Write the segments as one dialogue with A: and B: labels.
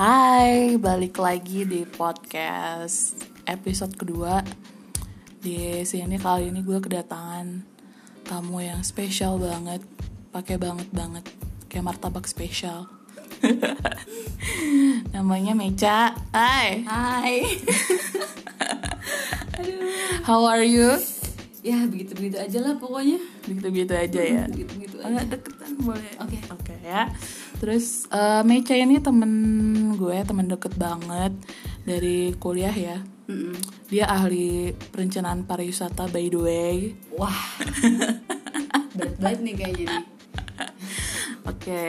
A: Hai, balik lagi di podcast episode kedua. Di sini kali ini gue kedatangan tamu yang spesial banget, pakai banget banget, kayak martabak spesial. Namanya Meca. Hai,
B: Hai.
A: how are you?
B: ya begitu-begitu aja lah pokoknya.
A: Begitu-begitu aja ya.
B: Begitu-begitu aja.
A: Agak deketan boleh.
B: Oke.
A: Oke ya. Terus eh, Meca ini temen gue, temen deket banget dari kuliah ya. Dia ahli perencanaan pariwisata by the way.
B: Wah. Berat banget nih kayaknya nih.
A: Oke,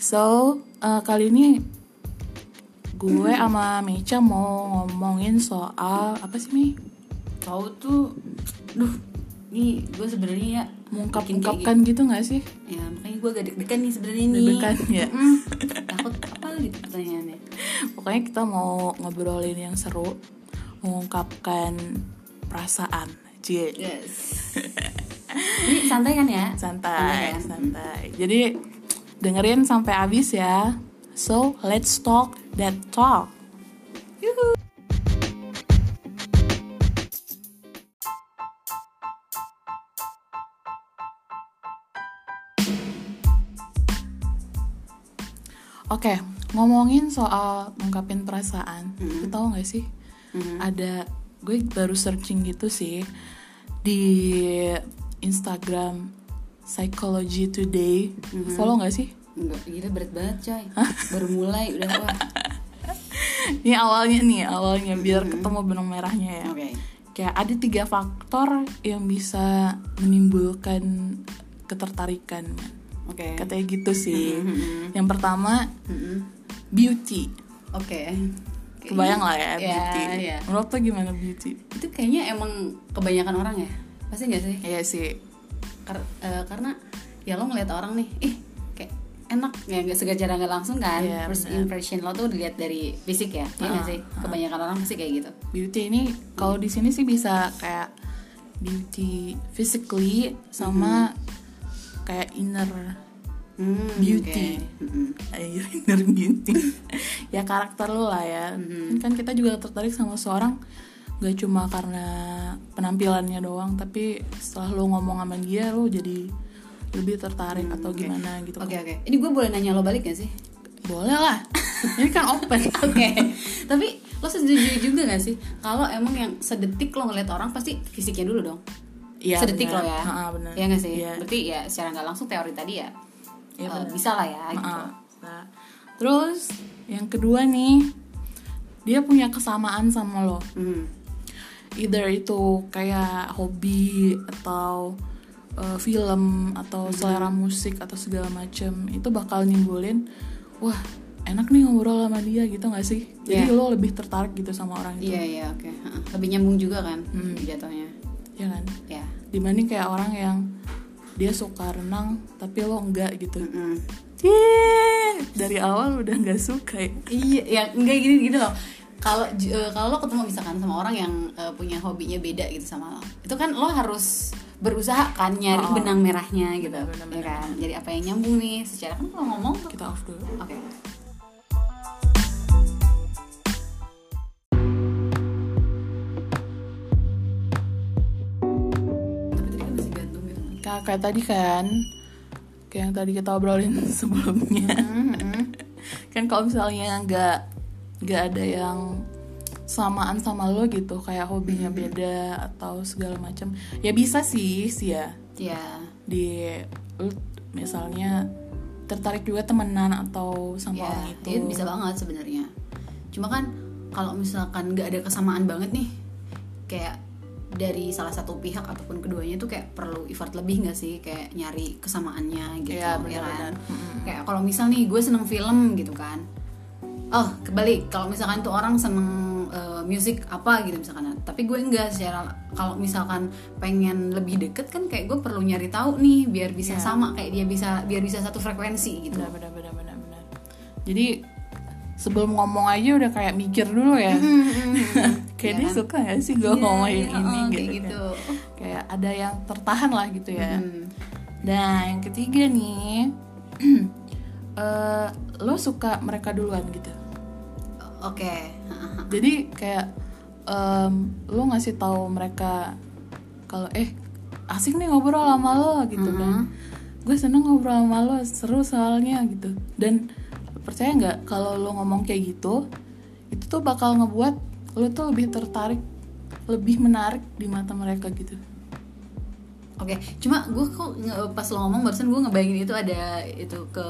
A: so eh, kali ini gue sama Meca mau ngomongin soal apa sih Mi?
B: Kau tuh, duh, nih gue sebenarnya ya
A: Mengungkap-ungkapkan gitu gak sih?
B: Ya makanya gue agak deg-degan nih sebenarnya nih.
A: Deg-degan, ya.
B: Mm, takut apa gitu pertanyaannya?
A: Pokoknya kita mau ngobrolin yang seru, mengungkapkan perasaan. Cie.
B: Yes. Ini santai kan ya?
A: Santai,
B: kan?
A: santai. Jadi dengerin sampai habis ya. So, let's talk that talk. Yuhu. Oke, ngomongin soal ngungkapin perasaan, lu tahu gak sih?
B: Mhm.
A: Ada gue baru searching gitu sih di Instagram Psychology Today. Follow gak sih?
B: Enggak, gila berat banget coy. Baru mulai udah wah.
A: Ini awalnya nih, awalnya biar ketemu benang merahnya ya.
B: Oke.
A: Kayak ada tiga faktor yang bisa menimbulkan ketertarikan.
B: Oke.
A: Katanya gitu sih.
B: Mhm.
A: Yang pertama
B: Mm-mm.
A: beauty.
B: Oke.
A: Kebayang lah ya
B: Ya,
A: beauty.
B: ya.
A: Menurut lo gimana beauty?
B: Itu kayaknya emang kebanyakan orang ya. Pasti nggak sih?
A: Iya sih.
B: Kar- eh, karena ya lo ngeliat orang nih, ih kayak enak ya nggak secara nggak langsung kan.
A: Iya,
B: First impression lo tuh dilihat dari fisik ya, iya nggak
A: Ah,
B: sih? Kebanyakan orang pasti kayak gitu.
A: Beauty ini kalau di sini sih bisa kayak beauty physically sama kayak inner
B: Hmm,
A: Beauty.
B: oke. Mm-mm.
A: Ayo, inner beauty ya karakter lo lah ya kan kita juga tertarik sama seorang gak cuma karena penampilannya doang tapi setelah lo ngomong sama dia lo jadi lebih tertarik atau gimana gitu
B: Oke oke. Ini gue boleh nanya lo balik gak sih?
A: boleh lah ini kan open
B: Oke. Tapi lo setuju juga gak sih kalau emang yang sedetik lo ngeliat orang pasti fisiknya dulu dong.
A: Iya,
B: sedetik
A: benar.
B: lo ya.
A: Ha-ha, benar.
B: Iya gak sih?
A: Iya.
B: Berarti ya secara nggak langsung teori tadi ya.
A: Iya,
B: eh,
A: benar.
B: bisa lah ya gitu.
A: Nah, terus yang kedua nih dia punya kesamaan sama lo
B: Hmm.
A: either itu kayak hobi atau uh, film atau selera musik atau segala macem itu bakal nimbulin wah enak nih ngobrol sama dia gitu gak sih jadi
B: Iya.
A: lo lebih tertarik gitu sama orang itu
B: Iya iya oke. Heeh. Lebih nyambung juga kan
A: Hmm.
B: jatuhnya.
A: ya kan
B: Ya.
A: Dibanding kayak orang yang dia suka renang tapi lo enggak gitu
B: Mm-mm.
A: Cie, dari awal udah nggak suka ya
B: Iya, ya enggak gini gitu loh. Kalau eh, kalau lo ketemu misalkan sama orang yang eh, punya hobinya beda gitu sama lo, itu kan lo harus berusaha kan nyari
A: Oh.
B: benang merahnya gitu,
A: Benar, benar,
B: ya kan. Jadi apa yang nyambung nih? Secara kan kalau ngomong tuh,
A: kita off dulu
B: oke. Tapi
A: kayak, tadi kan kayak yang tadi kita obrolin sebelumnya.
B: Mm-hmm.
A: kan kalau misalnya nggak nggak ada yang samaan sama lo gitu kayak hobinya beda atau segala macam ya bisa sih sih ya.
B: Ya,
A: di lu misalnya tertarik juga temenan atau sama
B: ya,
A: orang itu
B: itu. bisa banget sebenarnya. Cuma kan kalau misalkan nggak ada kesamaan banget nih, kayak dari salah satu pihak ataupun keduanya tuh kayak perlu effort lebih nggak sih? Kayak nyari kesamaannya gitu
A: Iya,
B: ya
A: benar-benar.
B: kan? kayak kalau misal nih gue seneng film gitu kan. Oh kebalik. Kalau misalkan tuh orang seneng uh, musik apa gitu misalkan. Tapi gue enggak secara kalau misalkan pengen lebih deket kan kayak gue perlu nyari tahu nih biar bisa
A: Iya.
B: sama kayak dia bisa biar bisa satu frekuensi gitu.
A: Benar benar benar benar benar. Jadi sebelum ngomong aja udah kayak mikir dulu ya kayak
B: Iya
A: dia
B: kan?
A: suka gak sih gue
B: Iya,
A: ngomongin
B: iya,
A: ini
B: oh,
A: gitu,
B: kayak
A: kan.
B: gitu.
A: kayak ada yang tertahan lah gitu ya
B: Hmm.
A: dan yang ketiga nih eh, lo suka mereka duluan gitu
B: oke
A: jadi kayak lu ngasih tahu mereka kalau eh asik nih ngobrol sama lo gitu kan gue seneng ngobrol sama lo seru soalnya gitu dan percaya nggak kalau lo ngomong kayak gitu itu tuh bakal ngebuat lo tuh lebih tertarik lebih menarik di mata mereka gitu
B: Oke, cuma gue kok pas lo ngomong barusan gue ngebayangin itu ada itu ke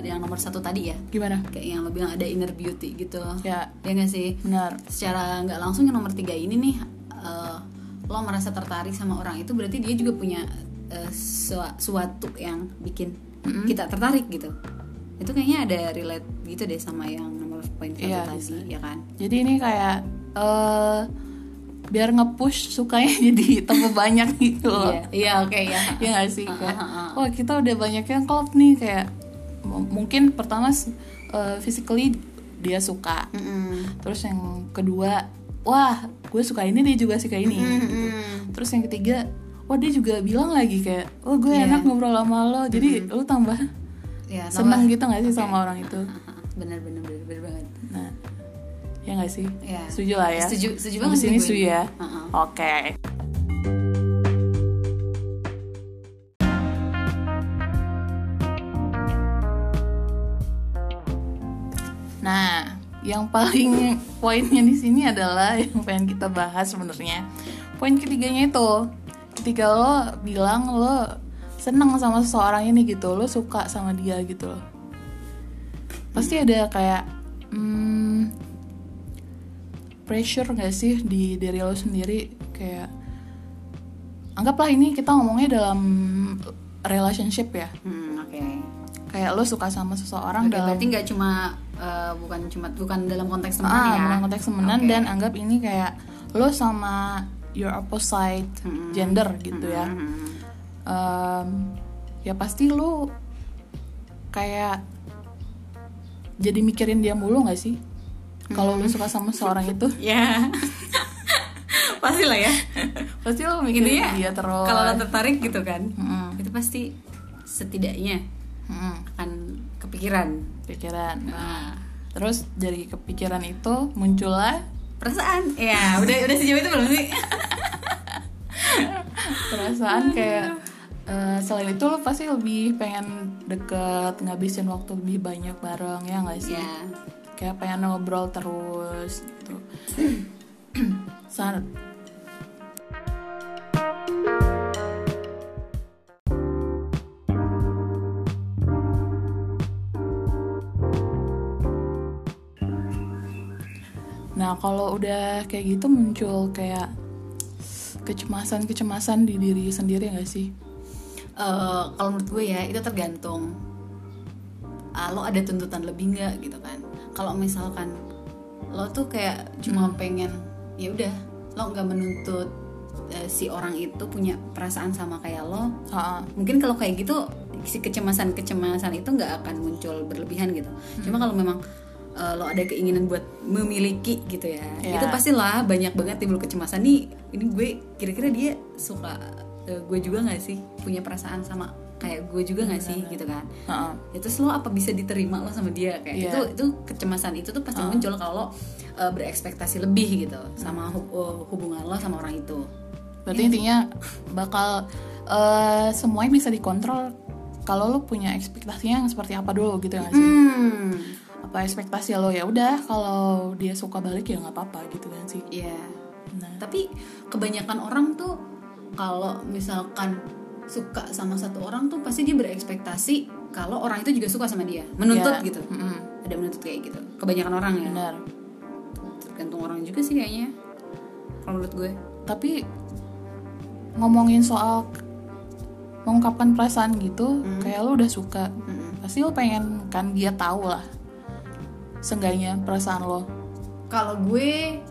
B: yang nomor satu tadi ya,
A: gimana
B: kayak yang lo bilang ada inner beauty gitu.
A: ya
B: Ya nggak sih?
A: benar
B: Secara nggak langsung yang nomor tiga ini nih, eh, lo merasa tertarik sama orang itu berarti dia juga punya eh, sua- suatu yang bikin kita tertarik gitu. Itu kayaknya ada relate gitu deh sama yang nomor poin satu
A: Iya,
B: tadi, ya kan?
A: jadi ini kayak eh biar nge-push sukanya jadi tambah banyak gitu loh
B: Iya, iya oke ya.
A: ya gak sih kayak wah kita udah banyak yang klop nih kayak mungkin pertama uh, physically dia suka
B: Mm-mm.
A: terus yang kedua wah gue suka ini dia juga suka ini gitu.
B: Mm-mm.
A: terus yang ketiga wah dia juga bilang lagi kayak oh gue
B: Iya.
A: enak ngobrol sama lo jadi lu tambah
B: Ya,
A: seneng gitu gak sih sama orang itu
B: bener bener bener, bener banget.
A: nah ya gak sih
B: Iya.
A: setuju lah ya
B: Setuju, setuju banget
A: sini setuju ya
B: Heeh.
A: oke Nah, yang paling poinnya di sini adalah yang pengen kita bahas sebenarnya. Poin ketiganya itu, ketika lo bilang lo seneng sama seseorang ini gitu, lo suka sama dia gitu loh. Pasti ada kayak hmm, pressure gak sih di diri lo sendiri kayak anggaplah ini kita ngomongnya dalam relationship ya.
B: Hmm, oke.
A: Kayak lo suka sama seseorang
B: Oke,
A: dalam
B: berarti nggak cuma eh, bukan cuma bukan dalam konteks teman
A: ah,
B: ya.
A: bukan konteks temenan
B: Oke.
A: dan anggap ini kayak lo sama your opposite
B: Mm-mm.
A: gender gitu ya
B: Mm-mm.
A: Em, ya pasti lo kayak jadi mikirin dia mulu nggak sih kalau lo suka sama seorang itu
B: Ya. pasti lah ya.
A: pasti lo mikirin
B: Intinya
A: dia terus
B: kalau lo tertarik gitu kan,
A: Mm-mm.
B: itu pasti setidaknya
A: Mm-mm.
B: akan kepikiran.
A: pikiran nah terus dari kepikiran itu muncullah
B: Perasaan, ya udah udah sejauh itu belum sih?
A: perasaan kayak eh, selain itu lo pasti lebih pengen deket ngabisin waktu lebih banyak bareng ya nggak sih
B: ya.
A: kayak pengen ngobrol terus gitu Sa- Nah kalau udah kayak gitu muncul kayak kecemasan-kecemasan di diri sendiri gak sih?
B: Eh, kalau menurut gue ya itu tergantung Ah, lo ada tuntutan lebih nggak gitu kan. Kalau misalkan lo tuh kayak cuma pengen ya udah lo nggak menuntut eh, si orang itu punya perasaan sama kayak lo
A: Ha-ha.
B: mungkin kalau kayak gitu si kecemasan kecemasan itu nggak akan muncul berlebihan gitu. Cuma kalau memang eh, lo ada keinginan buat memiliki gitu ya
A: Ya.
B: itu pastilah banyak banget timbul kecemasan. Nih ini gue kira-kira dia suka eh, gue juga nggak sih punya perasaan sama kayak gue juga nggak sih gitu kan
A: Ha-ha.
B: ya terus lo apa bisa diterima lo sama dia kayak
A: Iya.
B: itu itu kecemasan itu tuh pasti muncul kalau eh, berekspektasi lebih gitu sama hub- eh, hubungan lo sama orang itu
A: Berarti intinya bakal eh, semuanya bisa dikontrol kalau lo punya ekspektasinya yang seperti apa dulu gitu gak sih?
B: hmm
A: Apa ekspektasi lo ya udah kalau dia suka balik ya nggak apa-apa gitu kan sih?
B: Iya.
A: Nah,
B: Tapi kebanyakan orang tuh kalau misalkan suka sama satu orang tuh pasti dia berekspektasi kalau orang itu juga suka sama dia, menuntut
A: Iya.
B: gitu.
A: Mm-mm.
B: Ada menuntut kayak gitu. Kebanyakan orang ya.
A: benar.
B: Tergantung orang juga sih kayaknya. Kalau menurut gue.
A: Tapi ngomongin soal mengungkapkan perasaan gitu, kayak lo udah suka,
B: Mm-mm.
A: pasti lo pengen kan dia tahu lah, seenggaknya perasaan lo.
B: Kalau gue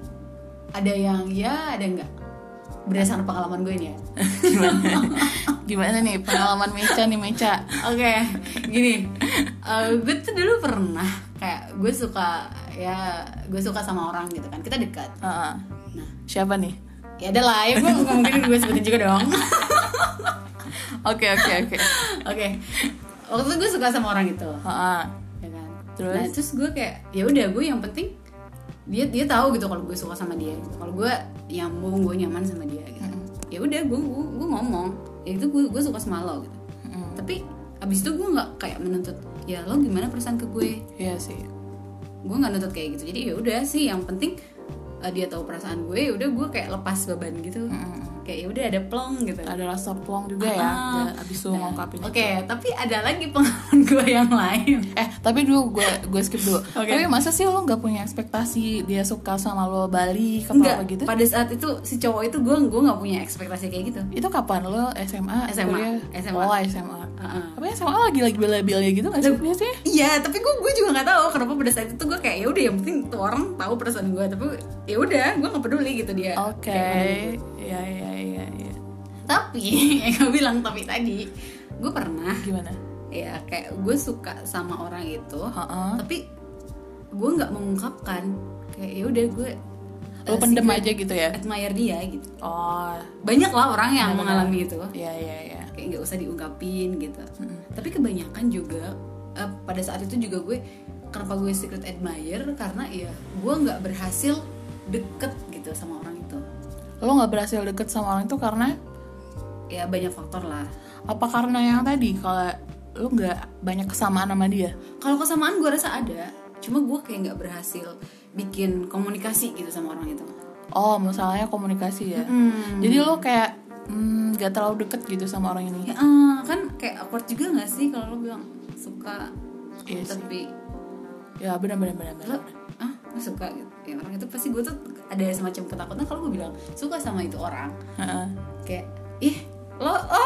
B: ada yang ya, ada enggak. Berdasarkan pengalaman gue ini ya.
A: Gimana? Gimana nih pengalaman Meca nih Meca?
B: Oke, gini, Eh, gue tuh dulu pernah kayak gue suka ya gue suka sama orang gitu kan kita dekat.
A: Heeh.
B: Nah,
A: Siapa nih?
B: ya ada lah ya gue mungkin gue sebutin juga dong.
A: Oke oke oke.
B: Oke, waktu itu gue suka sama orang itu,
A: Heeh.
B: ya kan.
A: Terus?
B: Nah terus gue kayak ya udah gue yang penting dia dia tahu gitu kalau gue suka sama dia kalau gue nyambung gue nyaman sama dia gitu. Ya udah gue gue, gue ngomong. Ya itu gue gue suka sama lo gitu. Tapi abis itu gue nggak kayak menuntut ya lo gimana perasaan ke gue?
A: Iya sih.
B: Gue nggak nuntut kayak gitu. Jadi ya udah sih yang penting uh, dia tahu perasaan gue ya udah gue kayak lepas beban gitu kayak ya udah ada plong gitu
A: ada rasa plong juga ya
B: Ah.
A: ya, abis lu
B: Nah,
A: ngungkapin
B: oke
A: itu.
B: tapi ada lagi pengalaman gue yang lain
A: eh tapi dulu gue gue skip dulu
B: Oke.
A: tapi masa sih lo nggak punya ekspektasi dia suka sama lo balik apa
B: enggak
A: apa gitu
B: pada saat itu si cowok itu gue gue nggak punya ekspektasi kayak gitu
A: itu kapan lo SMA
B: SMA,
A: kuliah?
B: SMA.
A: oh SMA
B: Heeh.
A: tapi SMA lagi lagi bela-belanya gitu nggak sih biasanya
B: Iya, tapi gue gue juga nggak tahu kenapa pada saat itu gue kayak ya udah yang penting tuh orang tahu perasaan gue, tapi ya udah gue nggak peduli gitu dia.
A: oke
B: mana gue.
A: ya ya ya ya
B: Tapi yang gue bilang tapi tadi, gue pernah
A: gimana
B: ya kayak gue suka sama orang itu,
A: Heeh.
B: tapi gue nggak mengungkapkan kayak ya udah gue
A: lo
B: uh,
A: pendem aja gitu ya
B: admire dia gitu.
A: oh
B: Banyak lah orang yang
A: Benar-benar.
B: mengalami itu.
A: ya ya ya
B: kayak nggak usah diungkapin gitu. Tapi kebanyakan juga eh, pada saat itu juga gue kenapa gue secret admirer? Karena ya gue nggak berhasil deket gitu sama orang itu.
A: Lo nggak berhasil deket sama orang itu karena?
B: Ya banyak faktor lah.
A: Apa karena yang tadi? Kalau lo nggak banyak kesamaan sama dia?
B: Kalau kesamaan gue rasa ada. Cuma gue kayak nggak berhasil bikin komunikasi gitu sama orang itu.
A: Oh masalahnya komunikasi ya?
B: Hmm.
A: jadi lo kayak mm, nggak terlalu deket gitu sama orang ini.
B: Ya eh, kan kayak awkward juga nggak sih kalau lo bilang suka
A: Iya
B: tapi
A: ya benar benar benar
B: lo ah lo suka gitu? Ya orang itu pasti gue tuh ada semacam ketakutan kalau gue bilang suka sama itu orang.
A: Heeh.
B: kayak ih lo lo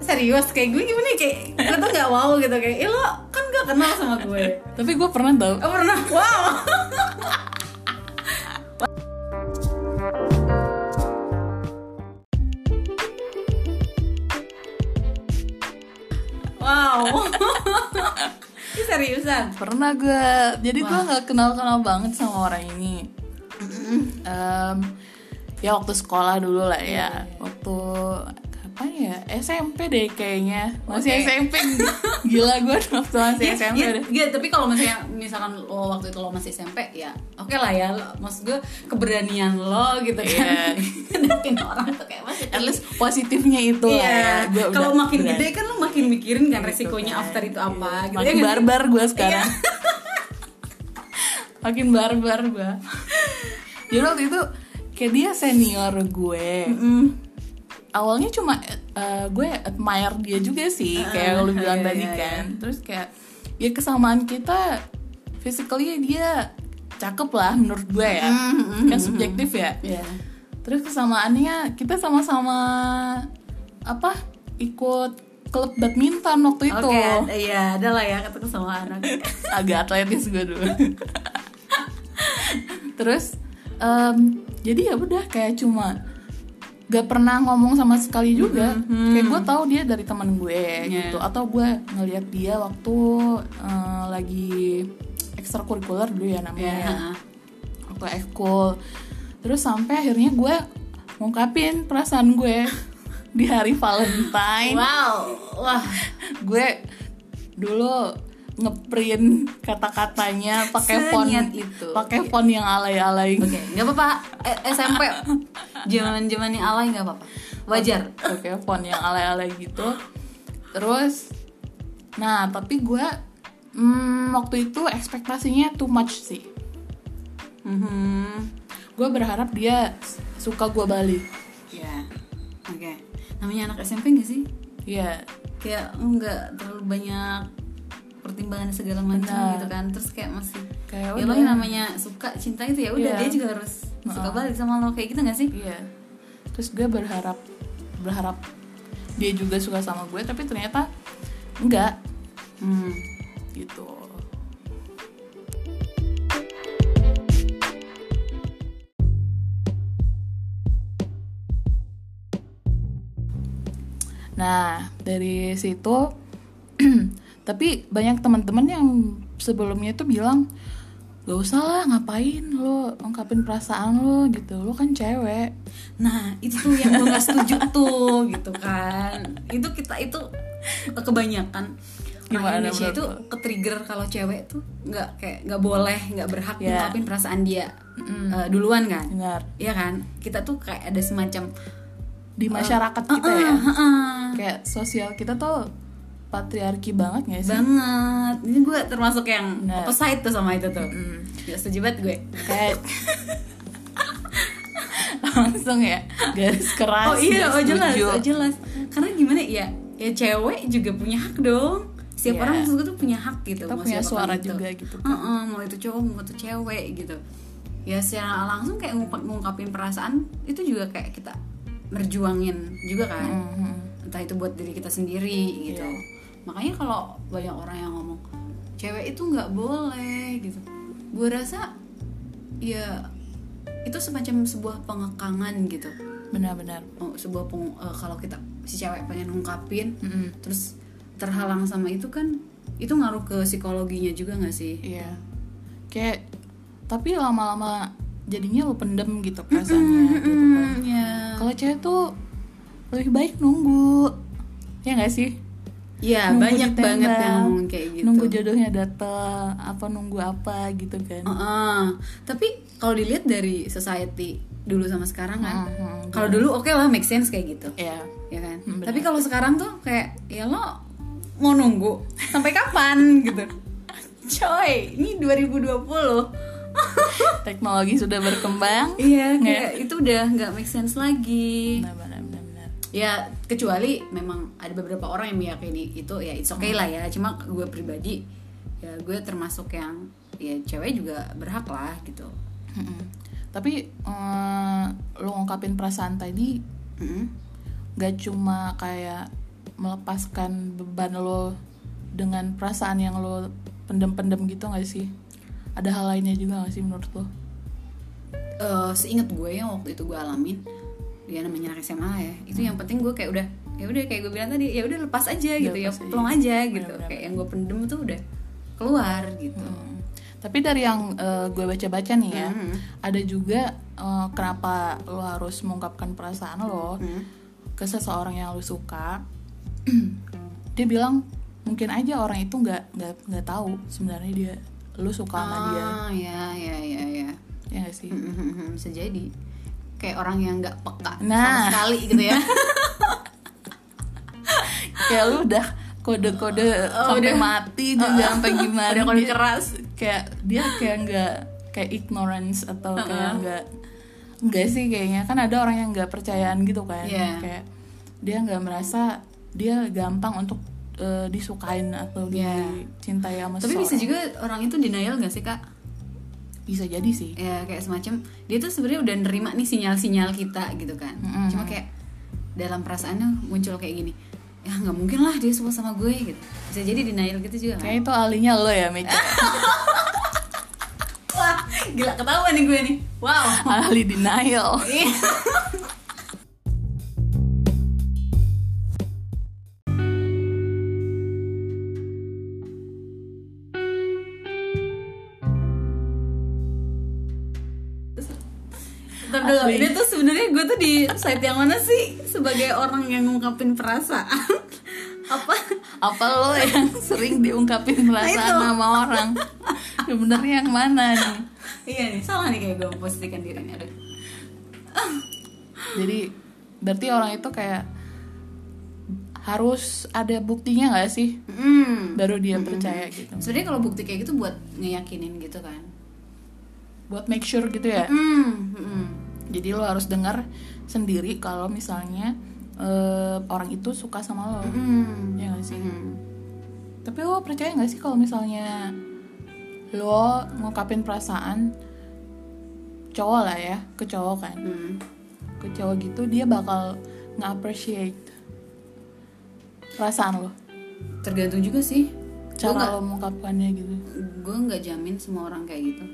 B: serius? Kayak gue gimana ya? kayak gue tuh nggak wow gitu. Kayak ih lo kan gak kenal sama gue.
A: Tapi gue pernah tau.
B: Oh pernah? Wow wow. Ini seriusan?
A: Pernah gue jadi gue nggak kenal kenal banget sama orang ini. Em, ya waktu sekolah dulu lah ya. Waktu apa ya? SMP deh kayaknya. Masih
B: Oke.
A: SMP gila gue waktu masih
B: Ya,
A: SMP
B: ya,
A: deh
B: ya, tapi kalau misalnya misalkan lo waktu itu lo masih SMP ya oke lah ya. Lo, maksud gue keberanian lo gitu kan.
A: Iya.
B: ngadepin orang tuh kayak masih
A: at least positifnya itu lah ya.
B: Iya,
A: udah
B: kalau makin
A: berani.
B: gede kan lo makin mikirin kan resikonya
A: kan.
B: after itu apa
A: Iya.
B: gitu.
A: Makin
B: ya
A: barbar gue sekarang. Makin barbar gue jadi waktu itu kayak dia senior gue
B: Mm.
A: Awalnya cuma eh, gue admire dia juga sih kayak lu bilang
B: iya,
A: tadi
B: iya,
A: kan. Terus kayak ya kesamaan kita physically dia cakep lah menurut gue ya.
B: Mm,
A: kan subjektif ya.
B: Iya.
A: terus kesamaannya kita sama-sama apa ikut klub badminton waktu itu.
B: Oke, iya ada lah ya kata kesamaan
A: agak atletis gue dulu. Terus em, jadi ya udah kayak cuma gak pernah ngomong sama sekali juga. Kayak gue tahu dia dari teman gue
B: Iya.
A: gitu. Atau gue ngelihat dia waktu eh, lagi ekstrakurikuler dulu ya namanya. Ya. waktu ekskul terus sampai akhirnya gue ngungkapin perasaan gue di hari Valentine.
B: Wow, wah
A: gue dulu ngeprint kata-katanya pakai font
B: itu.
A: pakai font yang alay-alay
B: Oke, nggak apa-apa. Eh, SMP, zaman zamannya alay nggak apa-apa. Wajar.
A: pakai font yang alay-alay gitu terus nah tapi gue hmm, waktu itu ekspektasinya too much sih
B: Mhm.
A: gue berharap dia suka gue balik
B: Ya, oke. Namanya anak SMP nggak sih?
A: Iya
B: Kayak nggak terlalu banyak pertimbangan segala macam
A: Benar.
B: gitu kan. Terus kayak masih
A: Kayak
B: ya lo yang namanya suka cinta itu ya udah
A: Iya.
B: dia juga harus suka balik sama lo kayak gitu nggak sih?
A: iya terus gue berharap berharap dia juga suka sama gue tapi ternyata enggak
B: Hmm.
A: gitu nah dari situ tapi banyak teman-teman yang sebelumnya tuh bilang gak usah lah ngapain lo ungkapin perasaan lo gitu lo kan cewek.
B: Nah itu tuh yang gue gak setuju tuh gitu kan. Itu kita itu kebanyakan
A: Gimana
B: Indonesia itu ke trigger kalau cewek tuh nggak kayak nggak boleh nggak berhak
A: Ya.
B: ngungkapin perasaan dia eh, duluan kan?
A: Benar.
B: Iya kan? Kita tuh kayak ada semacam
A: di masyarakat kita ya?
B: Heeh.
A: kayak sosial kita tuh patriarki banget gak sih
B: banget ini gue termasuk yang
A: Benar.
B: opposite tuh sama itu tuh Gak setuju banget gue
A: kayak langsung ya garis keras
B: oh iya oh jelas
A: setuju.
B: oh jelas karena gimana ya ya cewek juga punya hak dong setiap
A: Iya.
B: orang maksud gue tuh punya hak gitu
A: Kita punya suara
B: itu.
A: juga gitu kan.
B: Heeh, mau itu cowok mau itu cewek gitu ya secara langsung kayak ngungkap- ngungkapin perasaan itu juga kayak kita merjuangin juga kan
A: Mhm.
B: entah itu buat diri kita sendiri gitu
A: Iya.
B: Makanya kalau banyak orang yang ngomong cewek itu nggak boleh gitu. Gue rasa ya itu semacam sebuah pengekangan gitu.
A: Benar-benar
B: Oh, sebuah peng- eh, kalau kita si cewek pengen ngungkapin
A: Mm-mm.
B: terus terhalang sama itu kan itu ngaruh ke psikologinya juga nggak sih?
A: Iya. Kayak tapi lama-lama jadinya lu pendem gitu perasaannya gitu kan.
B: Hmm, ya
A: kalau cewek tuh lebih baik nunggu. Ya nggak sih
B: ya
A: Nunggu
B: banyak
A: ditembak,
B: banget yang ngomong kayak gitu.
A: nunggu jodohnya datang apa nunggu apa gitu kan.
B: Heeh. tapi kalau dilihat dari society dulu sama sekarang kan
A: Mhm,
B: kalau dulu oke lah make sense kayak gitu.
A: Ya
B: ya kan?
A: Hmm, benar.
B: tapi kalau sekarang tuh kayak ya lo mau nunggu? Sampai kapan gitu? Coy ini 2020
A: teknologi sudah berkembang.
B: Iya kayak itu udah nggak make sense lagi. Ya kecuali memang ada beberapa orang yang meyakini itu ya it's okay lah ya. Cuma gue pribadi ya gue termasuk yang ya cewek juga berhak lah gitu.
A: Tapi eh, lu ngungkapin perasaan tadi
B: Mm.
A: gak cuma kayak melepaskan beban lo dengan perasaan yang lo pendem-pendem gitu gak sih? Ada hal lainnya juga gak sih menurut lo?
B: Eh, seingat gue yang waktu itu gue alamin ya namanya anak SMA ya itu yang penting gue kayak udah ya udah kayak gue bilang tadi ya udah lepas aja gitu ya
A: lepas aja.
B: plong aja gitu
A: Bener-bener.
B: kayak yang gue pendem tuh udah keluar gitu
A: Hmm. tapi dari yang eh, gue baca-baca nih ya
B: Hmm.
A: ada juga eh, kenapa lo harus mengungkapkan perasaan lo
B: Hmm.
A: ke seseorang yang lo suka dia bilang mungkin aja orang itu nggak nggak nggak tahu sebenarnya dia lo suka sama dia
B: ah ya ya ya ya
A: ya gak sih
B: Hmm, bisa jadi kayak orang yang nggak peka sama
A: Nah.
B: sekali gitu ya
A: kayak lu udah kode-kode
B: Oh,
A: sampai
B: udah.
A: mati juga sampai gimana
B: Udah kode
A: Dia-
B: keras.
A: kayak dia kayak nggak kayak ignorance atau kayak nggak nggak sih kayaknya kan ada orang yang nggak percayaan gitu kan
B: Iya.
A: kayak dia nggak merasa dia gampang untuk eh, disukain atau
B: Iya.
A: dicintai sama
B: tapi bisa
A: seseorang.
B: juga orang itu denial gak sih kak
A: bisa jadi sih.
B: Ya kayak semacam dia tuh sebenarnya udah nerima nih sinyal-sinyal kita gitu kan.
A: Mm-mm.
B: cuma kayak dalam perasaannya muncul kayak gini ya nggak mungkin lah dia suka sama gue gitu. Bisa jadi denial gitu juga kan.
A: Kayak itu ahlinya lo ya Meca
B: wah gila ketahuan nih gue nih. Wow.
A: Ahli denial Asli.
B: ini tuh sebenarnya gue tuh di site yang mana sih? Sebagai orang yang ngungkapin perasaan. Apa?
A: Apa lo yang sering diungkapin perasaan
B: Nah,
A: sama orang? Sebenarnya yang mana nih?
B: Iya nih salah nih kayak gue memposisikan diri nih aduh.
A: Jadi berarti orang itu kayak harus ada buktinya nggak sih?
B: Hmm.
A: baru dia percaya gitu.
B: Sebenarnya kalau bukti kayak gitu buat ngeyakinin gitu kan.
A: Buat make sure gitu ya?
B: Hmm. hmm.
A: Jadi lo harus dengar sendiri kalau misalnya eh, orang itu suka sama lo.
B: Hmm.
A: ya nggak sih?
B: Hmm.
A: tapi lo percaya nggak sih kalau misalnya lo ngungkapin perasaan cowok lah ya ke cowok kan?
B: Hmm.
A: ke cowok gitu dia bakal nge-appreciate perasaan lo.
B: Tergantung juga sih.
A: Cara lo mengungkapkannya gitu.
B: gue nggak jamin semua orang kayak gitu.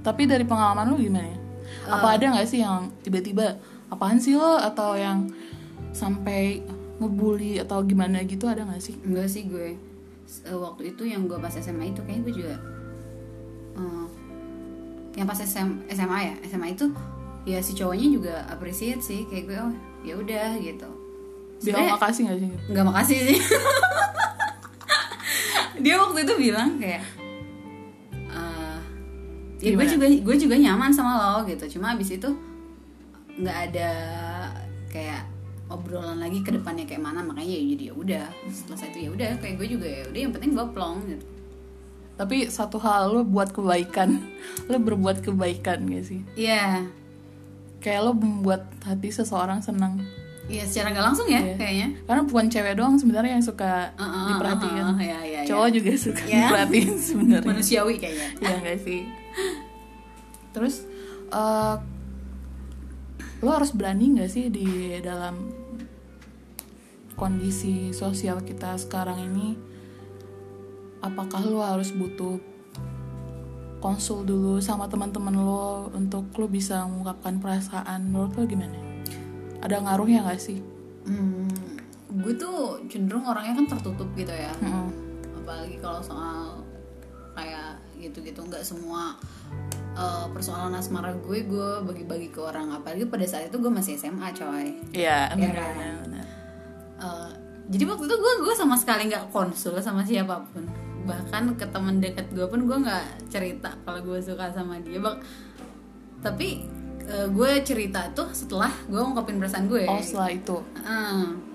A: Tapi dari pengalaman lo gimana ya apa ada nggak sih yang tiba-tiba apaan sih lo? Atau yang sampai ngebully atau gimana gitu ada nggak sih?
B: Enggak sih gue. Eh, waktu itu yang gue pas SMA itu kayak gue juga eh, yang pas SM, SMA ya? SMA itu ya si cowoknya juga appreciate sih. Kayak gue oh ya udah gitu.
A: Bilang
B: Sebenarnya-
A: makasih nggak sih?
B: nggak makasih sih. Dia waktu itu bilang kayak ya gue juga gue juga nyaman sama lo gitu cuma abis itu nggak ada kayak obrolan lagi ke depannya kayak mana makanya ya jadi ya udah setelah itu ya udah kayak gue juga ya udah yang penting gue plong gitu
A: Tapi satu hal lo buat kebaikan, lo berbuat kebaikan gak sih?
B: iya
A: Kayak lo membuat hati seseorang senang.
B: iya secara nggak langsung ya
A: Iya.
B: kayaknya
A: Karena bukan cewek doang sebenarnya yang suka
B: Uh, uh, uh,
A: diperhatiin.
B: uh, uh, ya, ya, ya.
A: Cowok juga suka
B: Iya.
A: diperhatiin sebenarnya.
B: manusiawi kayaknya
A: Iya gak sih? Terus eh, lo harus berani gak sih di dalam kondisi sosial kita sekarang ini? Apakah lo harus butuh konsul dulu sama teman-teman lo untuk lo bisa mengungkapkan perasaan? Menurut lo gimana? Ada ngaruhnya gak sih?
B: Hmm, gue tuh cenderung orangnya kan tertutup gitu ya
A: Mm-mm.
B: apalagi kalau soal kayak gitu-gitu. Nggak semua uh, persoalan asmara gue gue bagi-bagi ke orang. Apalagi pada saat itu gue masih SMA coy.
A: Iya,
B: Iya
A: benar,
B: kan? Uh, jadi waktu itu gue gue sama sekali nggak konsul sama siapa pun. Bahkan ke teman dekat gue pun gue nggak cerita kalau gue suka sama dia. Bang tapi uh, gue cerita tuh setelah gue ngungkapin perasaan gue.
A: Oh, setelah itu. Oke.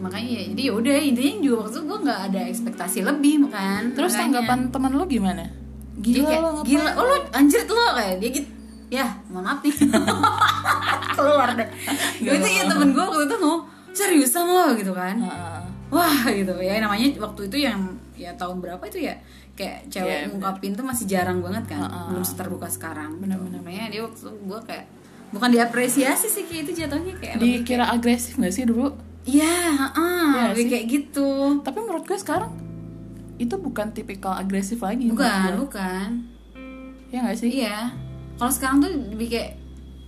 B: Makanya ya jadi ya udah intinya juga waktu itu gue nggak ada ekspektasi lebih kan
A: Terus
B: Makanya.
A: tanggapan teman lo gimana?
B: Dia
A: Gila
B: kayak,
A: lo ngapain?
B: gila oh lo anjir lo kayak dia gitu ya mohon maaf nih keluar deh
A: Gak
B: itu ya temen gue waktu itu mau seriusan lo gitu kan
A: Heeh.
B: wah gitu ya namanya waktu itu yang ya tahun berapa itu ya kayak cewek
A: bener.
B: ngungkapin tuh masih jarang banget kan
A: Heeh.
B: belum seterbuka sekarang
A: Bener-bener.
B: makanya dia waktu gue kayak bukan diapresiasi sih kayak itu jatuhnya kayak
A: Dikira agresif gak sih dulu?
B: Iya, heeh,
A: Iya
B: lebih
A: sih.
B: kayak gitu.
A: Tapi menurut gue sekarang itu bukan tipikal agresif lagi.
B: Bukan, bukan.
A: Ya gak sih?
B: Iya. Kalau sekarang tuh lebih kayak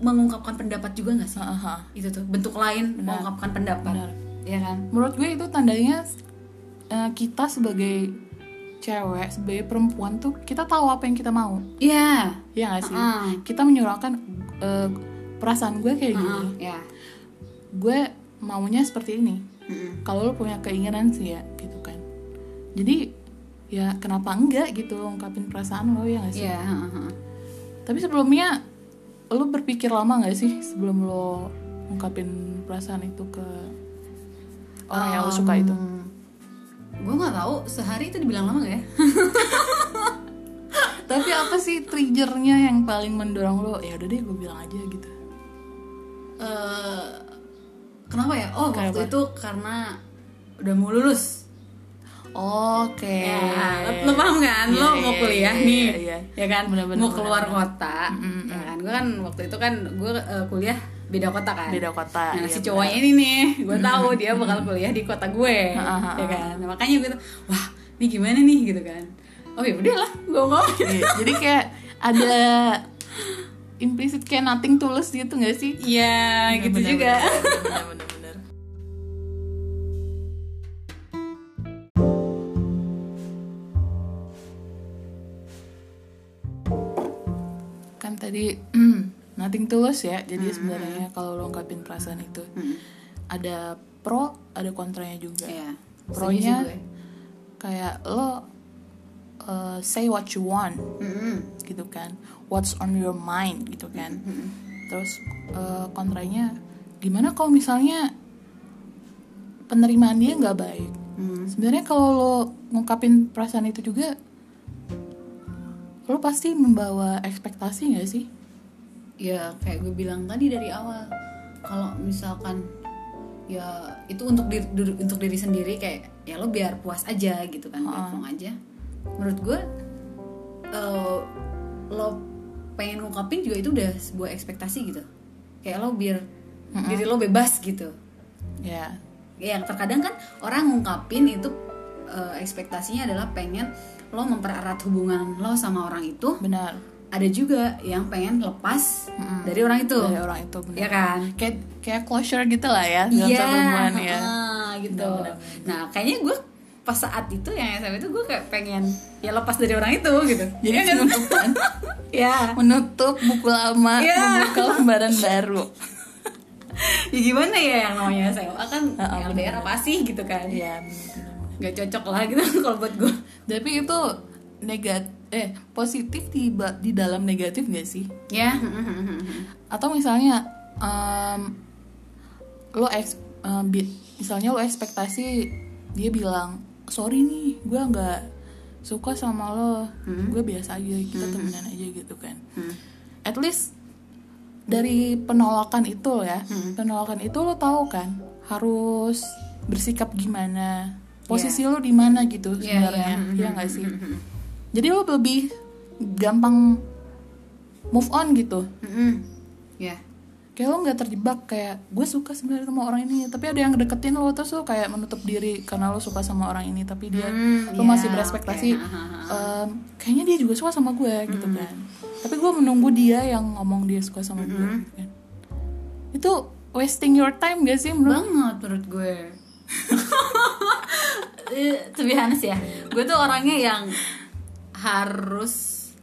B: mengungkapkan pendapat juga gak sih?
A: Heeh, heeh.
B: Itu tuh bentuk lain
A: Benar.
B: mengungkapkan pendapat.
A: Benar.
B: Iya kan?
A: Menurut gue itu tandanya eh, kita sebagai cewek, sebagai perempuan tuh kita tahu apa yang kita mau.
B: Iya.
A: Ya gak sih?
B: Heeh.
A: Kita menyuarakan eh, perasaan gue kayak gini.
B: Heeh, ya.
A: Gue maunya seperti ini.
B: Mm-mm.
A: Kalau lo punya keinginan sih ya gitu kan. Jadi ya kenapa enggak gitu ungkapin perasaan lo ya gak sih?
B: Iya, heeh, heeh.
A: Tapi sebelumnya lo berpikir lama gak sih sebelum lo ungkapin perasaan itu ke orang yang lo suka itu?
B: Gue nggak tahu sehari itu dibilang lama gak ya?
A: Tapi apa sih triggernya yang paling mendorong lo? Ya udah deh gue bilang aja gitu.
B: Eh, kenapa ya? Oh, waktu
A: Kenapa?
B: itu karena udah mau lulus.
A: Oke.
B: Ya, lo, lo paham kan?
A: Iya,
B: lo
A: iya,
B: mau kuliah
A: iya,
B: nih,
A: iya.
B: ya kan?
A: Bener-bener,
B: mau keluar
A: bener-bener.
B: kota,
A: Mm-mm,
B: ya kan? Gue kan waktu itu kan gue eh, kuliah beda kota kan.
A: Beda kota.
B: Nah
A: iya,
B: si cowoknya ini nih, gue tahu dia bakal kuliah di kota gue, ya kan? Nah, makanya gue tuh, wah, ini gimana nih gitu kan? Oh ya udahlah, gue.
A: Iya, Jadi kayak ada implisit kayak nothing tulus gitu gak sih?
B: Iya, gitu
A: Bener,
B: juga.
A: bener, bener, bener. Kan tadi nothing tulus ya. Jadi sebenarnya kalau lo ungkapin perasaan itu
B: Mm.
A: ada pro, ada kontranya juga.
B: Iya.
A: Pronya kayak lo uh, say what you want
B: Mm-mm.
A: Gitu kan. What's on your mind gitu kan. Terus uh, kontranya gimana kalau misalnya penerimaan dia nggak baik?
B: Mm.
A: sebenarnya kalau lo ngungkapin perasaan itu juga lo pasti membawa ekspektasi nggak sih?
B: Ya kayak gue bilang tadi dari awal kalau misalkan ya itu untuk diri untuk diri sendiri kayak ya lo biar puas aja gitu kan plong aja. Menurut gue eh, lo pengen ngungkapin juga itu udah sebuah ekspektasi gitu. Kayak lo biar diri lo bebas gitu.
A: Ya.
B: Ya terkadang kan orang ngungkapin itu eh, ekspektasinya adalah pengen lo mempererat hubungan lo sama orang itu.
A: Benar.
B: Ada juga yang pengen lepas dari orang itu.
A: Dari orang itu benar.
B: Ya kan?
A: Kayak kayak closure gitu lah ya dalam
B: iya
A: perempuan ya.
B: ah, gitu.
A: Benar, benar,
B: nah kayaknya gue pas saat itu yang SMA itu gue kayak pengen ya lepas dari orang itu gitu.
A: Jadi
B: kan?
A: penutupan
B: ya
A: menutup buku lama
B: Iya.
A: membuka lembaran baru.
B: Ya gimana ya yang namanya SMA kan
A: Ah, ah,
B: LDR apa sih gitu kan?
A: Iya, benar-benar.
B: nggak cocok lah gitu kalau buat gue
A: tapi itu negat eh positif di ba- di dalam negatif gak sih?
B: Ya
A: atau misalnya em, lo eks, bi- misalnya lo ekspektasi dia bilang sorry nih gue nggak suka sama lo. Gue biasa aja kita temenan aja gitu kan. At least dari penolakan itu ya. Penolakan itu lo tahu kan harus bersikap gimana posisi lo di mana gitu
B: Iya,
A: sebenarnya
B: iya.
A: ya nggak sih? jadi lo lebih gampang move on gitu.
B: Ya
A: kayak lo nggak terjebak kayak gue suka sebenarnya sama orang ini tapi ada yang deketin lo terus lo kayak menutup diri karena lo suka sama orang ini tapi dia
B: Hmm,
A: lo
B: iya,
A: masih berespektasi
B: oke. Hahaha.
A: "Em, kayaknya dia juga suka sama gue gitu kan tapi gue menunggu dia yang ngomong dia suka sama gue gitu kan. itu wasting your time gak sih menurut
B: banget menurut gue Eh, to be honest ya gue tuh orangnya yang harus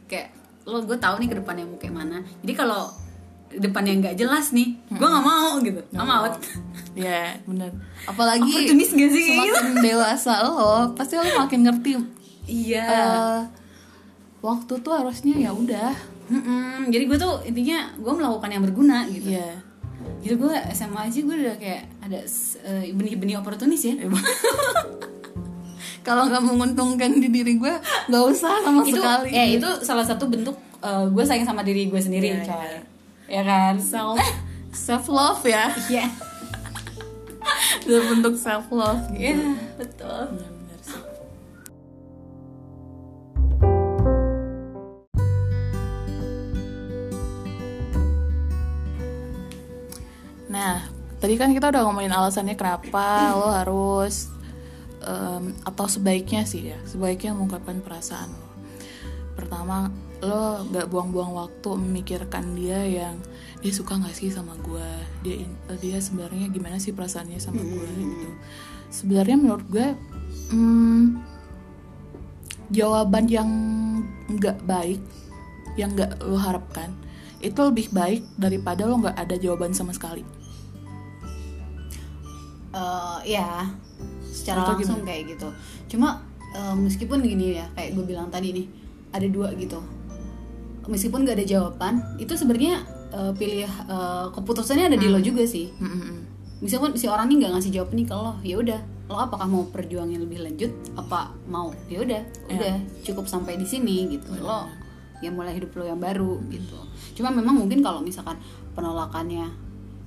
B: kayak lo gue tahu nih ke depannya mau kayak mana jadi kalau depannya nggak jelas nih gue nggak mau gitu. I'm out.
A: ya bener. Apalagi
B: Oportunis gak sih? kayak gitu?
A: semakin dewasa lo pasti lo makin ngerti.
B: Iya.
A: Eh, waktu tuh harusnya ya udah.
B: Jadi gue tuh intinya gue melakukan yang berguna gitu.
A: Ya
B: jadi gue SMA aja gue udah kayak ada eh, benih-benih oportunis ya.
A: Kalau nggak menguntungkan di diri gue nggak usah sama
B: itu
A: sekali.
B: eh itu salah satu bentuk eh, gue sayang sama diri gue sendiri
A: Iya,
B: coy.
A: iya.
B: Ya kan?
A: Self. Self love ya?
B: Iya.
A: Itu bentuk self love
B: Iya betul.
A: Benar-benar sih. Nah, tadi kan kita udah ngomongin alasannya kenapa lo harus em, atau sebaiknya sih ya, sebaiknya mengungkapkan perasaan lo. Pertama, lo nggak buang-buang waktu memikirkan dia yang dia suka nggak sih sama gue, dia in- dia sebenarnya gimana sih perasaannya sama gue gitu. Sebenarnya menurut gue, hmm, jawaban yang nggak baik, yang nggak lo harapkan, itu lebih baik daripada lo nggak ada jawaban sama sekali.
B: Eh, ya secara
A: Atau
B: langsung kayak gitu. Cuma eh, meskipun gini ya kayak gue bilang tadi nih ada dua gitu meskipun gak ada jawaban itu sebenarnya eh, pilih eh, keputusannya ada di lo juga sih.
A: Mm-mm.
B: meskipun si orang ini nggak ngasih jawab nih ke lo ya udah. Lo apakah mau perjuangin lebih lanjut? Apa mau? Ya udah udah. Cukup sampai di sini gitu. Lo ya mulai hidup lo yang baru gitu. Cuma memang mungkin kalau misalkan penolakannya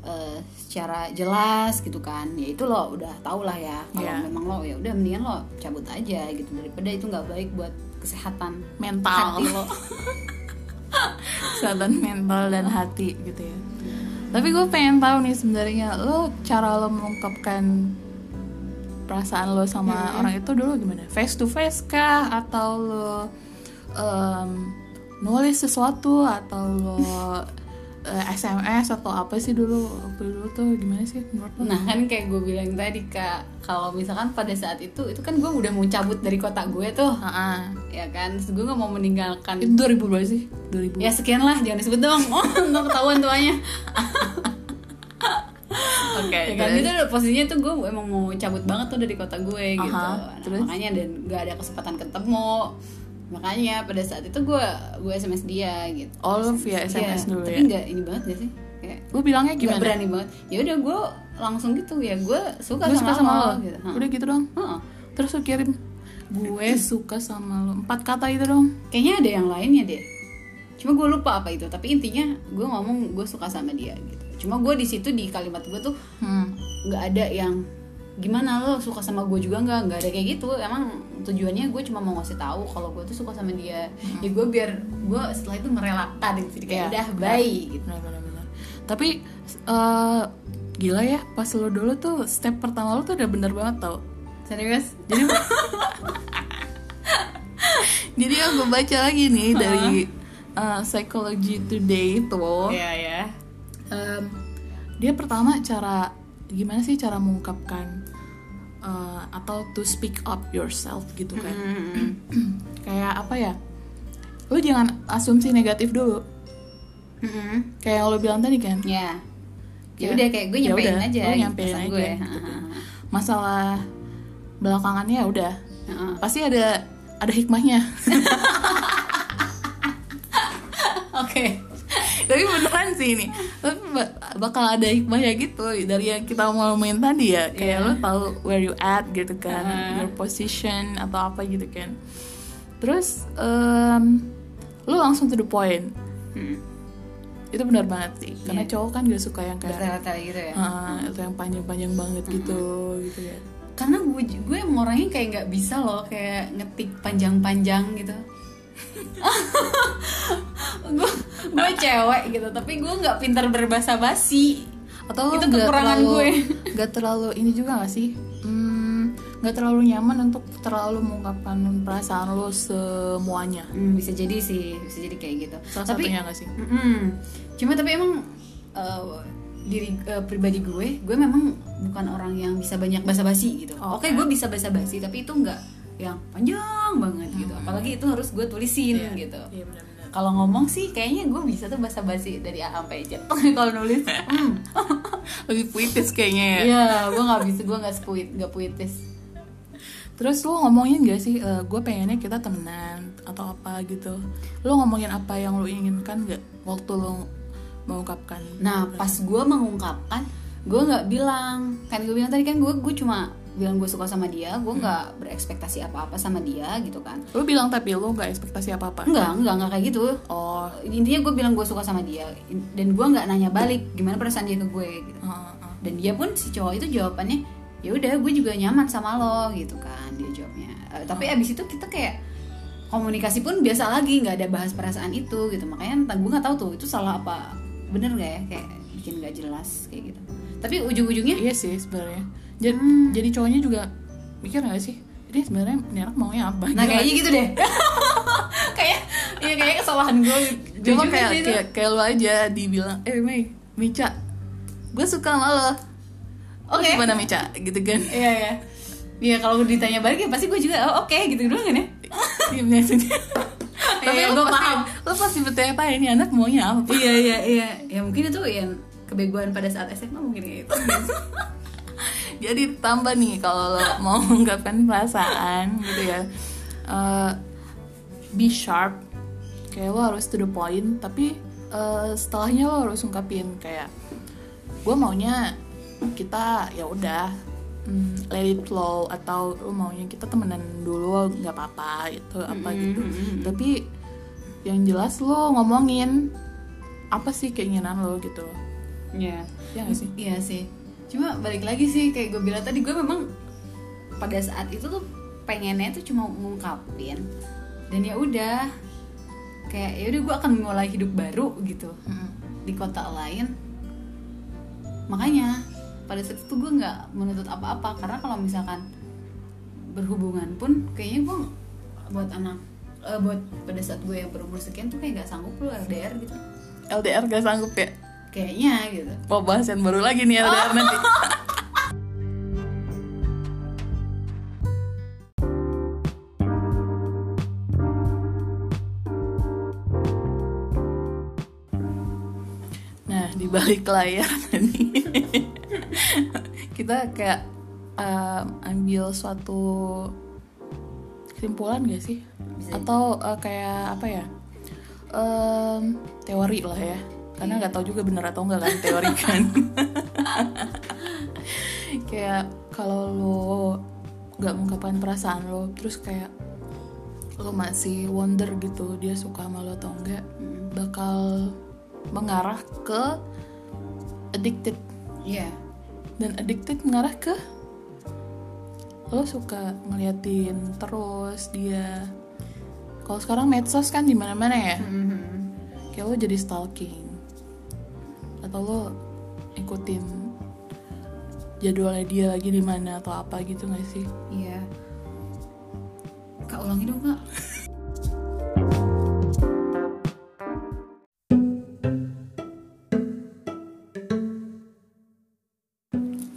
B: eh, secara jelas gitu kan ya itu lo udah tau lah ya. Kalau
A: Iya.
B: memang lo ya udah mendingan lo cabut aja gitu. Daripada itu nggak baik buat kesehatan
A: mental.
B: hati lo
A: kesehatan mental dan hati gitu ya. Tapi gue pengen tahu nih sebenarnya lo cara lo mengungkapkan perasaan lo sama orang itu dulu gimana? Face to face kah? Atau lo em, nulis sesuatu? Atau lo eh, SMS atau apa sih dulu? Waktu dulu tuh gimana sih menurut lo?
B: Nah kan kayak gue bilang tadi kak Kalau misalkan pada saat itu Itu kan gue udah mau cabut dari kota gue tuh.
A: Ah.
B: Ya kan? Terus gue gak mau meninggalkan
A: itu 2000 berapa sih? 2000
B: Ya sekian lah Jangan disebut dong Oh nggak ketahuan tuanya.
A: Oke
B: Ya kan? Itu posisinya tuh gue emang mau cabut banget tuh dari kota gue gitu.
A: Aha,
B: Nah,
A: terus?
B: Makanya dan gak ada kesempatan ketemu Makanya pada saat itu gue gue SMS dia gitu.
A: Oh lo via SMS dulu
B: Tapi
A: ya?
B: nggak ini banget gak sih? Kayak
A: lo bilangnya
B: gak
A: gimana?
B: berani banget. Ya udah gue langsung gitu ya. Gue suka,
A: gue suka sama lo
B: gitu.
A: Udah gitu dong?
B: Heeh.
A: terus lo kirim gue suka sama lo. Empat kata itu dong.
B: Kayaknya ada yang lainnya deh cuma gue lupa apa itu. Tapi intinya gue ngomong gue suka sama dia gitu. Cuma gue di situ di kalimat gue tuh
A: hmm.
B: nggak ada yang gimana lo suka sama gue juga nggak? Nggak ada kayak gitu. Emang tujuannya gue cuma mau ngasih tahu kalau gue tuh suka sama dia. Ya gue biar gue setelah itu merelakan gitu. Kayak
A: Iya,
B: udah baik gitu.
A: Benar benar benar. Tapi eh, gila ya pas lo dulu tuh step pertama lo tuh udah bener banget tau.
B: Serius?
A: Jadi jadi aku baca lagi nih dari eh, Psychology Today itu
B: Iya ya
A: Em, dia pertama cara gimana sih cara mengungkapkan eh, atau to speak up yourself gitu kan? Kayak apa ya? Lu jangan asumsi negatif dulu. Kayak yang lo bilang tadi kan?
B: Ya. Ya
A: Ya,
B: udah kayak gue
A: ya
B: nyampein
A: udah,
B: aja
A: lu
B: gitu
A: nyampein aja,
B: gue.
A: gitu. masalah belakangannya ya udah. Pasti ada ada hikmahnya tapi beneran sih ini. Tapi ba- bakal ada hikmahnya gitu. Dari yang kita ngomongin tadi ya. Kayak
B: Iya.
A: lo tahu where you at gitu kan.
B: Uh-huh.
A: your position atau apa gitu kan. Terus em, lo langsung to the point.
B: Hmm.
A: itu benar banget sih. Karena
B: Iya.
A: cowok kan gak suka yang kayak
B: gitu ya?
A: Ah, itu yang panjang-panjang banget gitu gitu ya.
B: Karena gue gue emang orangnya kayak nggak bisa loh kayak ngetik panjang-panjang gitu gue gue cewek gitu tapi gue nggak pintar berbahasa basi
A: atau
B: Itu
A: nggak
B: kekurangan
A: terlalu,
B: gue.
A: nggak terlalu ini juga gak sih? Hmm, nggak terlalu nyaman untuk terlalu mengungkapkan perasaan lo semuanya.
B: Hmm, bisa jadi sih bisa jadi kayak gitu.
A: Salah
B: tapi
A: satunya gak sih?
B: Mm-mm. cuma tapi emang uh, diri uh, pribadi gue gue memang bukan orang yang bisa banyak basa-basi gitu.
A: Oh,
B: oke gue bisa basa-basi tapi itu enggak yang panjang banget gitu. Apalagi itu harus gue tulisin gitu.
A: Iya benar-benar.
B: Kalau ngomong sih kayaknya gue bisa tuh basa-basi dari A sampai Z kalau nulis hmm.
A: lebih puitis kayaknya ya.
B: Iya, gue nggak bisa, gue nggak spuit, nggak puitis.
A: terus lo ngomongin gak sih gue pengennya kita temenan atau apa gitu? Lo ngomongin apa yang lo inginkan gak waktu lo mengungkapkan?
B: Nah, pas gue mengungkapkan, gue nggak bilang, kan gue bilang tadi kan gue gue cuma bilang gue suka sama dia, gue nggak berekspektasi apa-apa sama dia gitu kan.
A: lo bilang tapi lo nggak ekspektasi apa apa
B: Enggak, enggak, enggak kayak gitu.
A: oh
B: Intinya gue bilang gue suka sama dia dan gue nggak nanya balik gimana perasaan dia ke gue gitu.
A: uh, uh.
B: Dan dia pun si cowok itu jawabannya ya udah gue juga nyaman sama lo gitu kan dia jawabnya. Eh, tapi abis itu kita kayak komunikasi pun biasa lagi nggak ada bahas perasaan itu gitu makanya entah gue nggak tahu tuh itu salah apa bener nggak ya kayak bikin nggak jelas kayak gitu tapi ujung-ujungnya
A: iya sih sebenarnya jadi,
B: Hmm.
A: jadi cowoknya juga mikir gak sih ini sebenarnya ini anak maunya apa?
B: Nah
A: Gitu
B: kayaknya gitu deh. Kayak iya kayak kesalahan gue
A: cuma kayak
B: sih itu.
A: kayak kayak lo aja dibilang eh Mei Mica gue suka sama lo.
B: Oke.
A: gimana Mica? Gitu kan.
B: Iya iya. Iya kalau ditanya balik ya pasti gue juga oh, oke gitu doang kan ya.
A: Iya, tapi
B: Iya,
A: lo
B: gua
A: pasti
B: paham.
A: lo pasti bertanya-tanya ini anak maunya apa?
B: Iya iya iya. Ya mungkin itu yang kebegoan pada saat SMA mungkin kayak gitu
A: jadi tambah nih kalau lo mau mengungkapkan perasaan gitu ya. Eh, be sharp. Kayak lo harus to the point tapi eh, setelahnya lo harus ungkapin kayak gue maunya kita ya udah mm, let it flow atau lo maunya kita temenan dulu nggak apa-apa itu apa gitu. tapi yang jelas lo ngomongin apa sih keinginan lo gitu?
B: Iya.
A: Ya gak sih?
B: Iya sih. Cuma balik lagi sih kayak gue bilang tadi gue memang pada saat itu tuh pengennya tuh cuma ngungkapin dan ya udah kayak ya udah gue akan mulai hidup baru gitu
A: Mm.
B: di kota lain. Makanya pada saat itu gue nggak menuntut apa-apa karena kalau misalkan berhubungan pun kayaknya gue buat anak eh, buat pada saat gue yang berumur sekian tuh kayak gak sanggup lu LDR gitu
A: LDR gak sanggup ya
B: kayaknya gitu.
A: Mau bahas yang baru lagi nih LDR nanti nah di balik layar tadi kita kayak um, ambil suatu kesimpulan gak sih?
B: Bisa.
A: atau uh, kayak apa ya? Em, teori lah ya karena nggak tahu juga bener atau enggak kan teori kan. Kayak kalau lo nggak mengungkapkan perasaan lo terus kayak lo masih wonder gitu dia suka sama lo atau enggak bakal mengarah ke addicted.
B: Iya.
A: Dan addicted mengarah ke lo suka ngeliatin terus dia. Kalau sekarang medsos kan di mana ya. Kayak lo jadi stalking atau lo ikutin jadwalnya dia lagi di mana atau apa gitu gak sih
B: Iya. Kak ulangi dong kak.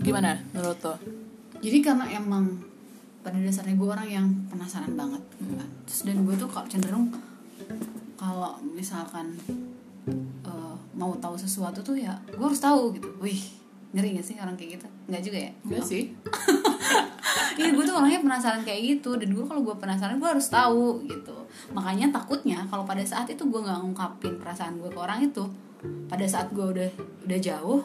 A: gimana menurut lo
B: Jadi karena emang pada dasarnya gue orang yang penasaran banget. gitu kan. Terus dan gue tuh kalau cenderung kalau misalkan eh, mau tahu sesuatu tuh ya gue harus tahu gitu. Wih ngeri gak sih orang kayak gitu? Nggak juga ya?
A: enggak sih
B: Iya gue tuh orangnya penasaran kayak gitu Dan gue kalau gue penasaran gue harus tahu gitu Makanya takutnya kalau pada saat itu gue nggak ngungkapin perasaan gue ke orang itu Pada saat gue udah udah jauh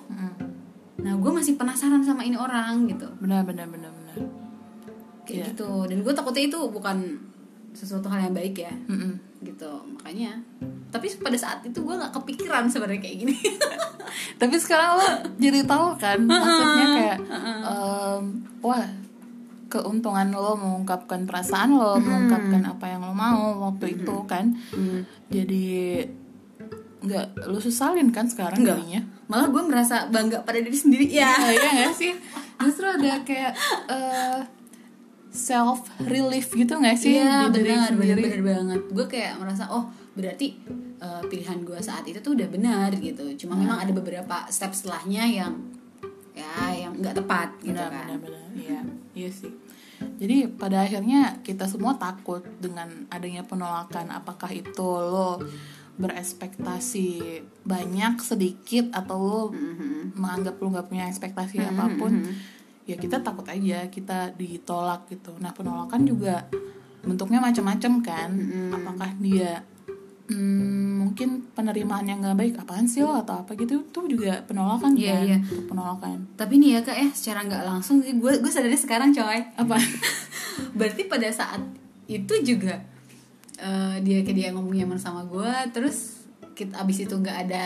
B: Nah gue masih penasaran sama ini orang gitu
A: benar benar benar benar
B: Kayak
A: Iya.
B: gitu Dan gue takutnya itu bukan sesuatu hal yang baik ya.
A: Mm-mm.
B: gitu makanya. Tapi pada saat itu gue nggak kepikiran sebenarnya kayak gini.
A: Tapi sekarang lo jadi tahu kan maksudnya kayak em, wah keuntungan lo mengungkapkan perasaan lo mengungkapkan apa yang lo mau waktu itu kan. Jadi nggak lo sesalin kan sekarang jadinya?
B: Malah gue merasa bangga pada diri sendiri ya.
A: Iya gak sih? Justru ada kayak eh, self relief gitu gak sih?
B: Iya benar benar benar banget. Gue kayak merasa oh berarti eh, pilihan gue saat itu tuh udah benar gitu. Cuma memang ada beberapa step setelahnya yang ya yang nggak tepat gitu
A: benar
B: kan.
A: benar benar. Iya iya sih. Jadi pada akhirnya kita semua takut dengan adanya penolakan. Apakah itu lo berekspektasi banyak sedikit atau lo menganggap lo nggak punya ekspektasi apa pun ya kita takut aja kita ditolak gitu. Nah penolakan juga bentuknya macam-macam kan. Apakah dia hmm, mungkin penerimaan yang nggak baik apaan sih lo atau apa gitu tuh juga penolakan
B: Iya,
A: kan.
B: iya.
A: Itu penolakan.
B: Tapi nih ya kak ya secara nggak langsung sih gue gue sadarnya sekarang coy.
A: Apa?
B: Berarti pada saat itu juga eh, dia ke dia ngomong nyaman sama gue terus kita abis itu nggak ada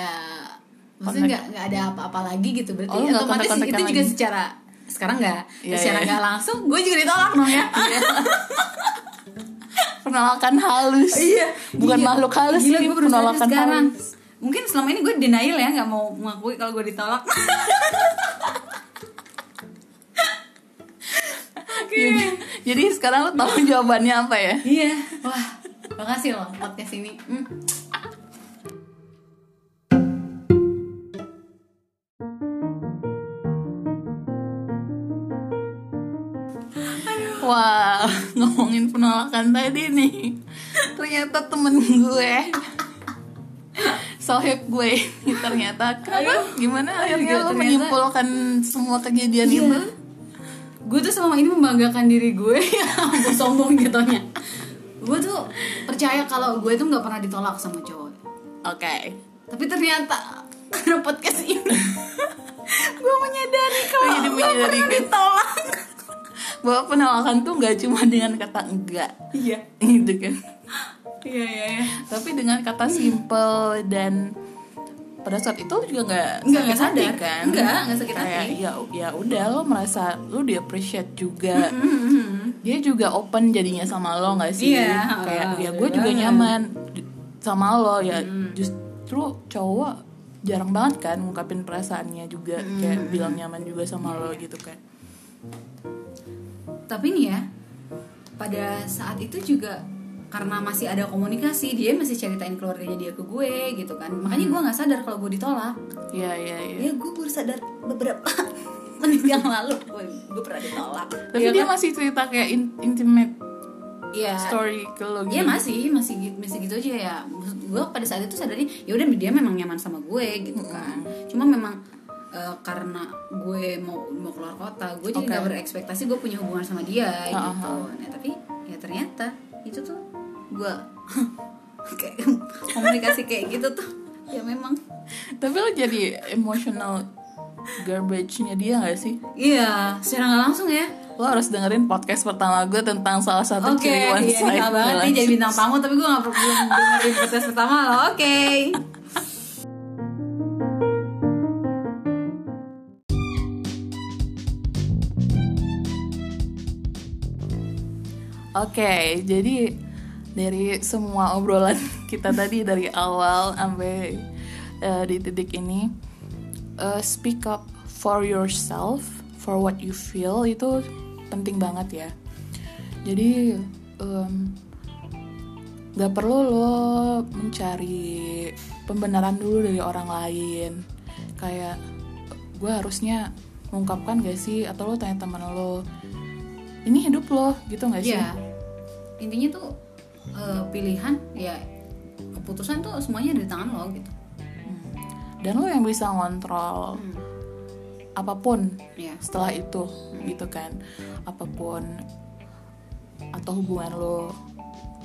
B: maksudnya nggak nggak ada apa-apa lagi gitu berarti
A: Oh,
B: otomatis itu juga
A: lagi.
B: secara sekarang nggak.
A: Iya,
B: secara
A: iya.
B: nggak langsung gue juga ditolak dong ya.
A: Penolakan halus.
B: Iya.
A: Bukan
B: Iya.
A: makhluk halus
B: Gila, sadar
A: penolakan
B: sekarang
A: halus.
B: Mungkin selama ini gue denial ya nggak mau mengakui kalau gue ditolak.
A: Jadi, jadi sekarang lo tahu jawabannya apa ya?
B: Iya. Wah makasih loh podcast ini. Hmm.
A: Wah ngomongin penolakan tadi nih. Ternyata temen gue. Sohib gue ini ternyata. Kenapa? Gimana akhirnya lo menyimpulkan semua kejadian
B: Iya.
A: itu
B: gue tuh selama ini membanggakan diri gue. Gue sombong jatuhnya. Gue tuh percaya kalau gue tuh nggak pernah ditolak sama cowok.
A: Oke.
B: Tapi ternyata karena podcast ini gue menyadari kalau gue pernah ditolak
A: bahwa penolakan tuh nggak cuma dengan kata enggak.
B: Iya.
A: Gitu kan.
B: Iya iya iya.
A: Tapi dengan kata simple dan pada saat itu juga nggak
B: Nggak,
A: sakit hati
B: sadar.
A: kan.
B: Nggak, nggak sakit
A: Kayak,
B: hati.
A: ya ya udah lo merasa lo di appreciate juga dia juga open jadinya sama lo nggak sih?
B: Iya,
A: kayak
B: ah,
A: ya gue juga nyaman sama lo. Ya justru cowok jarang banget kan ngungkapin perasaannya juga. Kayak bilang nyaman juga sama lo gitu kan
B: tapi nih ya pada saat itu juga karena masih ada komunikasi dia masih ceritain keluarganya dia ke gue gitu kan makanya gue nggak sadar kalau gue ditolak
A: Iya iya iya
B: ya gue baru sadar beberapa menit yang lalu gue, gue pernah ditolak
A: tapi
B: Iya
A: dia
B: kan?
A: masih cerita kayak in- intimate
B: Iya.
A: story ke lo gitu
B: Iya masih masih gitu masih gitu aja ya. Maksud gue pada saat itu sadarnya ya udah dia memang nyaman sama gue gitu kan. Cuma memang eh, karena gue mau mau keluar kota, gue jadi
A: Oke.
B: nggak berekspektasi gue punya hubungan sama dia gitu.
A: Aha.
B: Nah tapi ya ternyata itu tuh gue kayak komunikasi kayak gitu tuh ya memang
A: Tapi lo jadi emotional garbage-nya dia gak sih?
B: iya secara nggak langsung ya.
A: Lo harus dengerin podcast pertama gue tentang salah satu
B: Oke,
A: ciri one
B: iya,
A: side
B: iya banget nih jadi bintang tamu tapi gue gak perlu belum dengerin podcast pertama loh. Oke.
A: Oke, jadi dari semua obrolan kita tadi dari awal sampai eh, di titik ini, eh, speak up for yourself, for what you feel itu penting banget ya. Jadi em, nggak perlu lo mencari pembenaran dulu dari orang lain. Kayak gue harusnya mengungkapkan gak sih? Atau lo tanya teman lo, ini hidup lo gitu gak sih?
B: Iya. Intinya tuh eh, pilihan ya keputusan tuh semuanya di tangan lo gitu.
A: dan lo yang bisa ngontrol apa pun
B: Iya.
A: setelah itu gitu kan apa pun atau hubungan lo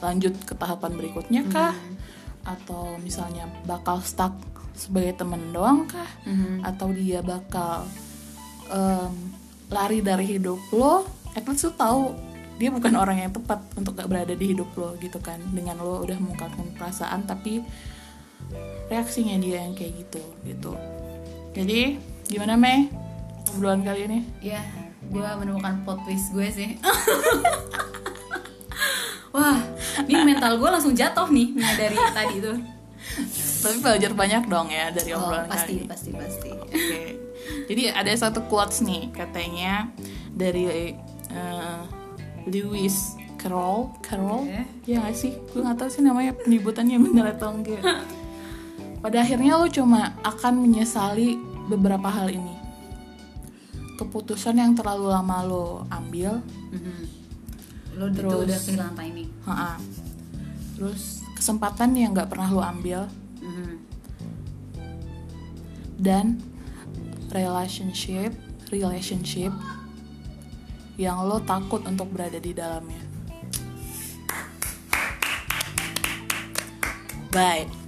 A: lanjut ke tahapan berikutnya kah atau misalnya bakal stuck sebagai temen doang kah
B: Mhm.
A: atau dia bakal em, lari dari hidup lo at least lo tahu dia bukan orang yang tepat untuk gak berada di hidup lo gitu kan. Dengan lo udah mengungkapkan perasaan tapi reaksinya dia yang kayak gitu gitu. Jadi gimana Mei obrolan kali ini?
B: Ya gue menemukan plot twist gue sih. Wah ini mental gue langsung jatuh nih dari tadi tuh.
A: Tapi belajar banyak dong ya dari
B: oh,
A: obrolan
B: pasti
A: kali ini.
B: pasti pasti.
A: Oke. Jadi ada satu quotes nih katanya dari eh, Lewis Carroll, Carroll,
B: Oke.
A: ya gak sih? Gue gak tahu sih namanya penyebutannya bener atau enggak. Pada akhirnya lo cuma akan menyesali beberapa hal ini. Keputusan yang terlalu lama lo ambil,
B: Mhm. lo itu
A: Terus-
B: udah kehilangan timing
A: ha-ha. terus kesempatan yang gak pernah lo ambil,
B: Mhm.
A: dan relationship relationship yang lo takut untuk berada di dalamnya. Bye.